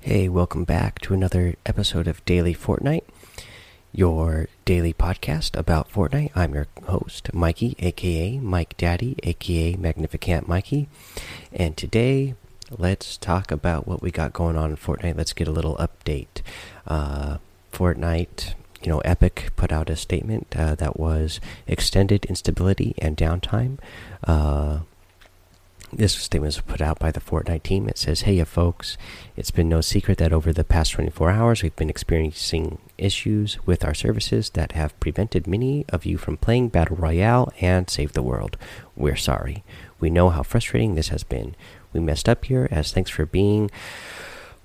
Hey, welcome back to another episode of Daily Fortnite, your daily podcast about Fortnite. I'm your host, Mikey, aka Mike Daddy, aka Magnificent Mikey. And today, let's talk about what we got going on in Fortnite. Let's get a little update. Uh, Fortnite, you know, Epic put out a statement uh, that was extended instability and downtime. Uh, this statement was put out by the Fortnite team. It says, Hey, folks, it's been no secret that over the past 24 hours we've been experiencing issues with our services that have prevented many of you from playing Battle Royale and Save the World. We're sorry. We know how frustrating this has been. We messed up here, as thanks for being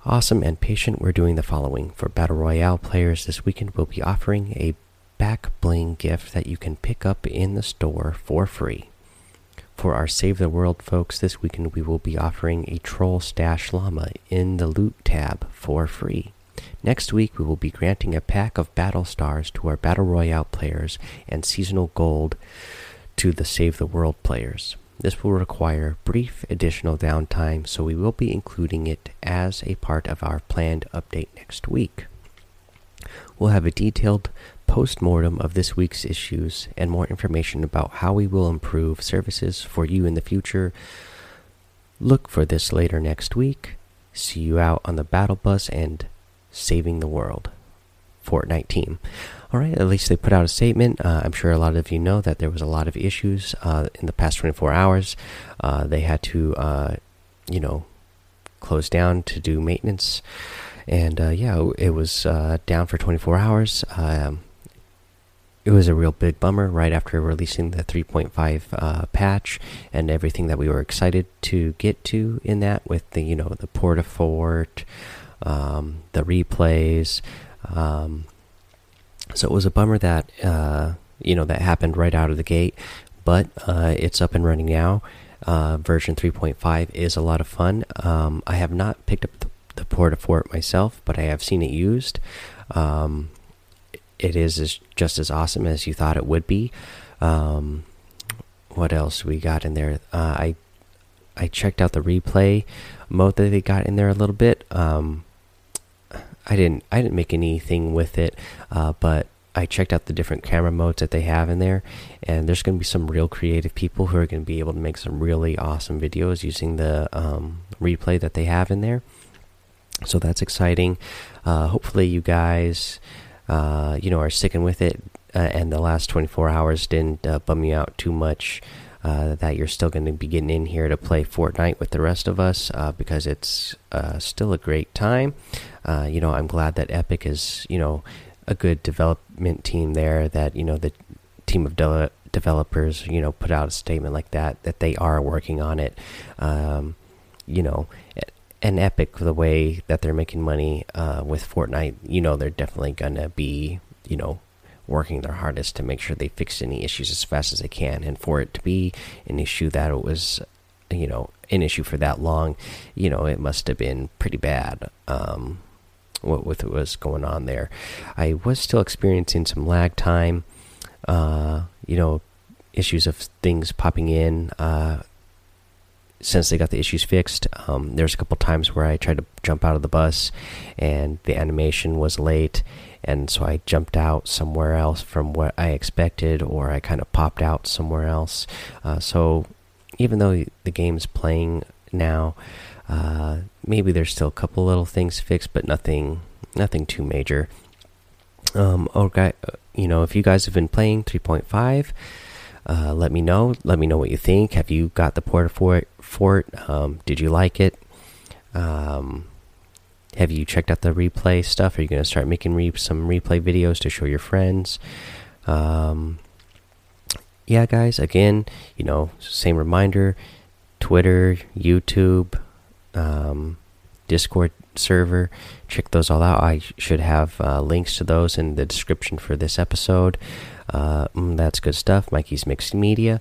awesome and patient. We're doing the following. For Battle Royale players this weekend, we'll be offering a back bling gift that you can pick up in the store for free. For our Save the World folks, this weekend we will be offering a Troll Stash Llama in the Loot tab for free. Next week, we will be granting a pack of Battle Stars to our Battle Royale players and Seasonal Gold to the Save the World players. This will require brief additional downtime, so we will be including it as a part of our planned update next week. We'll have a detailed post mortem of this week's issues and more information about how we will improve services for you in the future. Look for this later next week. See you out on the battle bus and saving the world. Fortnite team. All right, at least they put out a statement. Uh, I'm sure a lot of you know that there was a lot of issues uh, in the past 24 hours. Uh, they had to, uh, you know, close down to do maintenance, and uh, yeah, it was uh, down for 24 hours. Um, it was a real big bummer right after releasing the 3.5 uh, patch and everything that we were excited to get to in that with the you know the Port-a-Fort um, the replays um, so it was a bummer that uh, you know that happened right out of the gate but uh, it's up and running now. Uh, version 3.5 is a lot of fun. Um, i have not picked up the, the Port-a-Fort myself but i have seen it used. Um, it is as, just as awesome as you thought it would be. Um, what else we got in there? Uh, I I checked out the replay mode that they got in there a little bit. Um, I didn't I didn't make anything with it, uh, but I checked out the different camera modes that they have in there, and there's going to be some real creative people who are going to be able to make some really awesome videos using the um, replay that they have in there. So that's exciting. Uh, hopefully, you guys uh, you know, are sticking with it, uh, and the last 24 hours didn't uh, bum you out too much. Uh, that you're still going to be getting in here to play Fortnite with the rest of us uh, because it's still a great time. you know, I'm glad that Epic is, you know, a good development team there. That you know the team of de developers, you know, put out a statement like that that they are working on it. Um, you know, and Epic the way that they're making money uh, with Fortnite, you know they're definitely gonna be, you know, working their hardest to make sure they fix any issues as fast as they can. And for it to be an issue that it was, you know, an issue for that long, you know, it must have been pretty bad. Um, what with what was going on there, I was still experiencing some lag time. Uh, you know, issues of things popping in. Uh, since they got the issues fixed, um, there's a couple times where I tried to jump out of the bus and the animation was late, and so I jumped out somewhere else from what I expected, or I kind of popped out somewhere else. Uh, so even though the game's playing now, uh, maybe there's still a couple little things fixed, but nothing, nothing too major. Um, okay, you know, if you guys have been playing 3.5. Uh, let me know. Let me know what you think. Have you got the port for it? Fort? Um, did you like it? Um, have you checked out the replay stuff? Are you going to start making re some replay videos to show your friends? Um, yeah, guys. Again, you know, same reminder: Twitter, YouTube, um, Discord server. Check those all out. I should have uh, links to those in the description for this episode. Uh, mm, that's good stuff. Mikey's Mixed Media.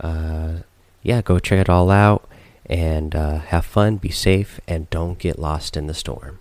Uh, yeah, go check it all out and uh, have fun, be safe, and don't get lost in the storm.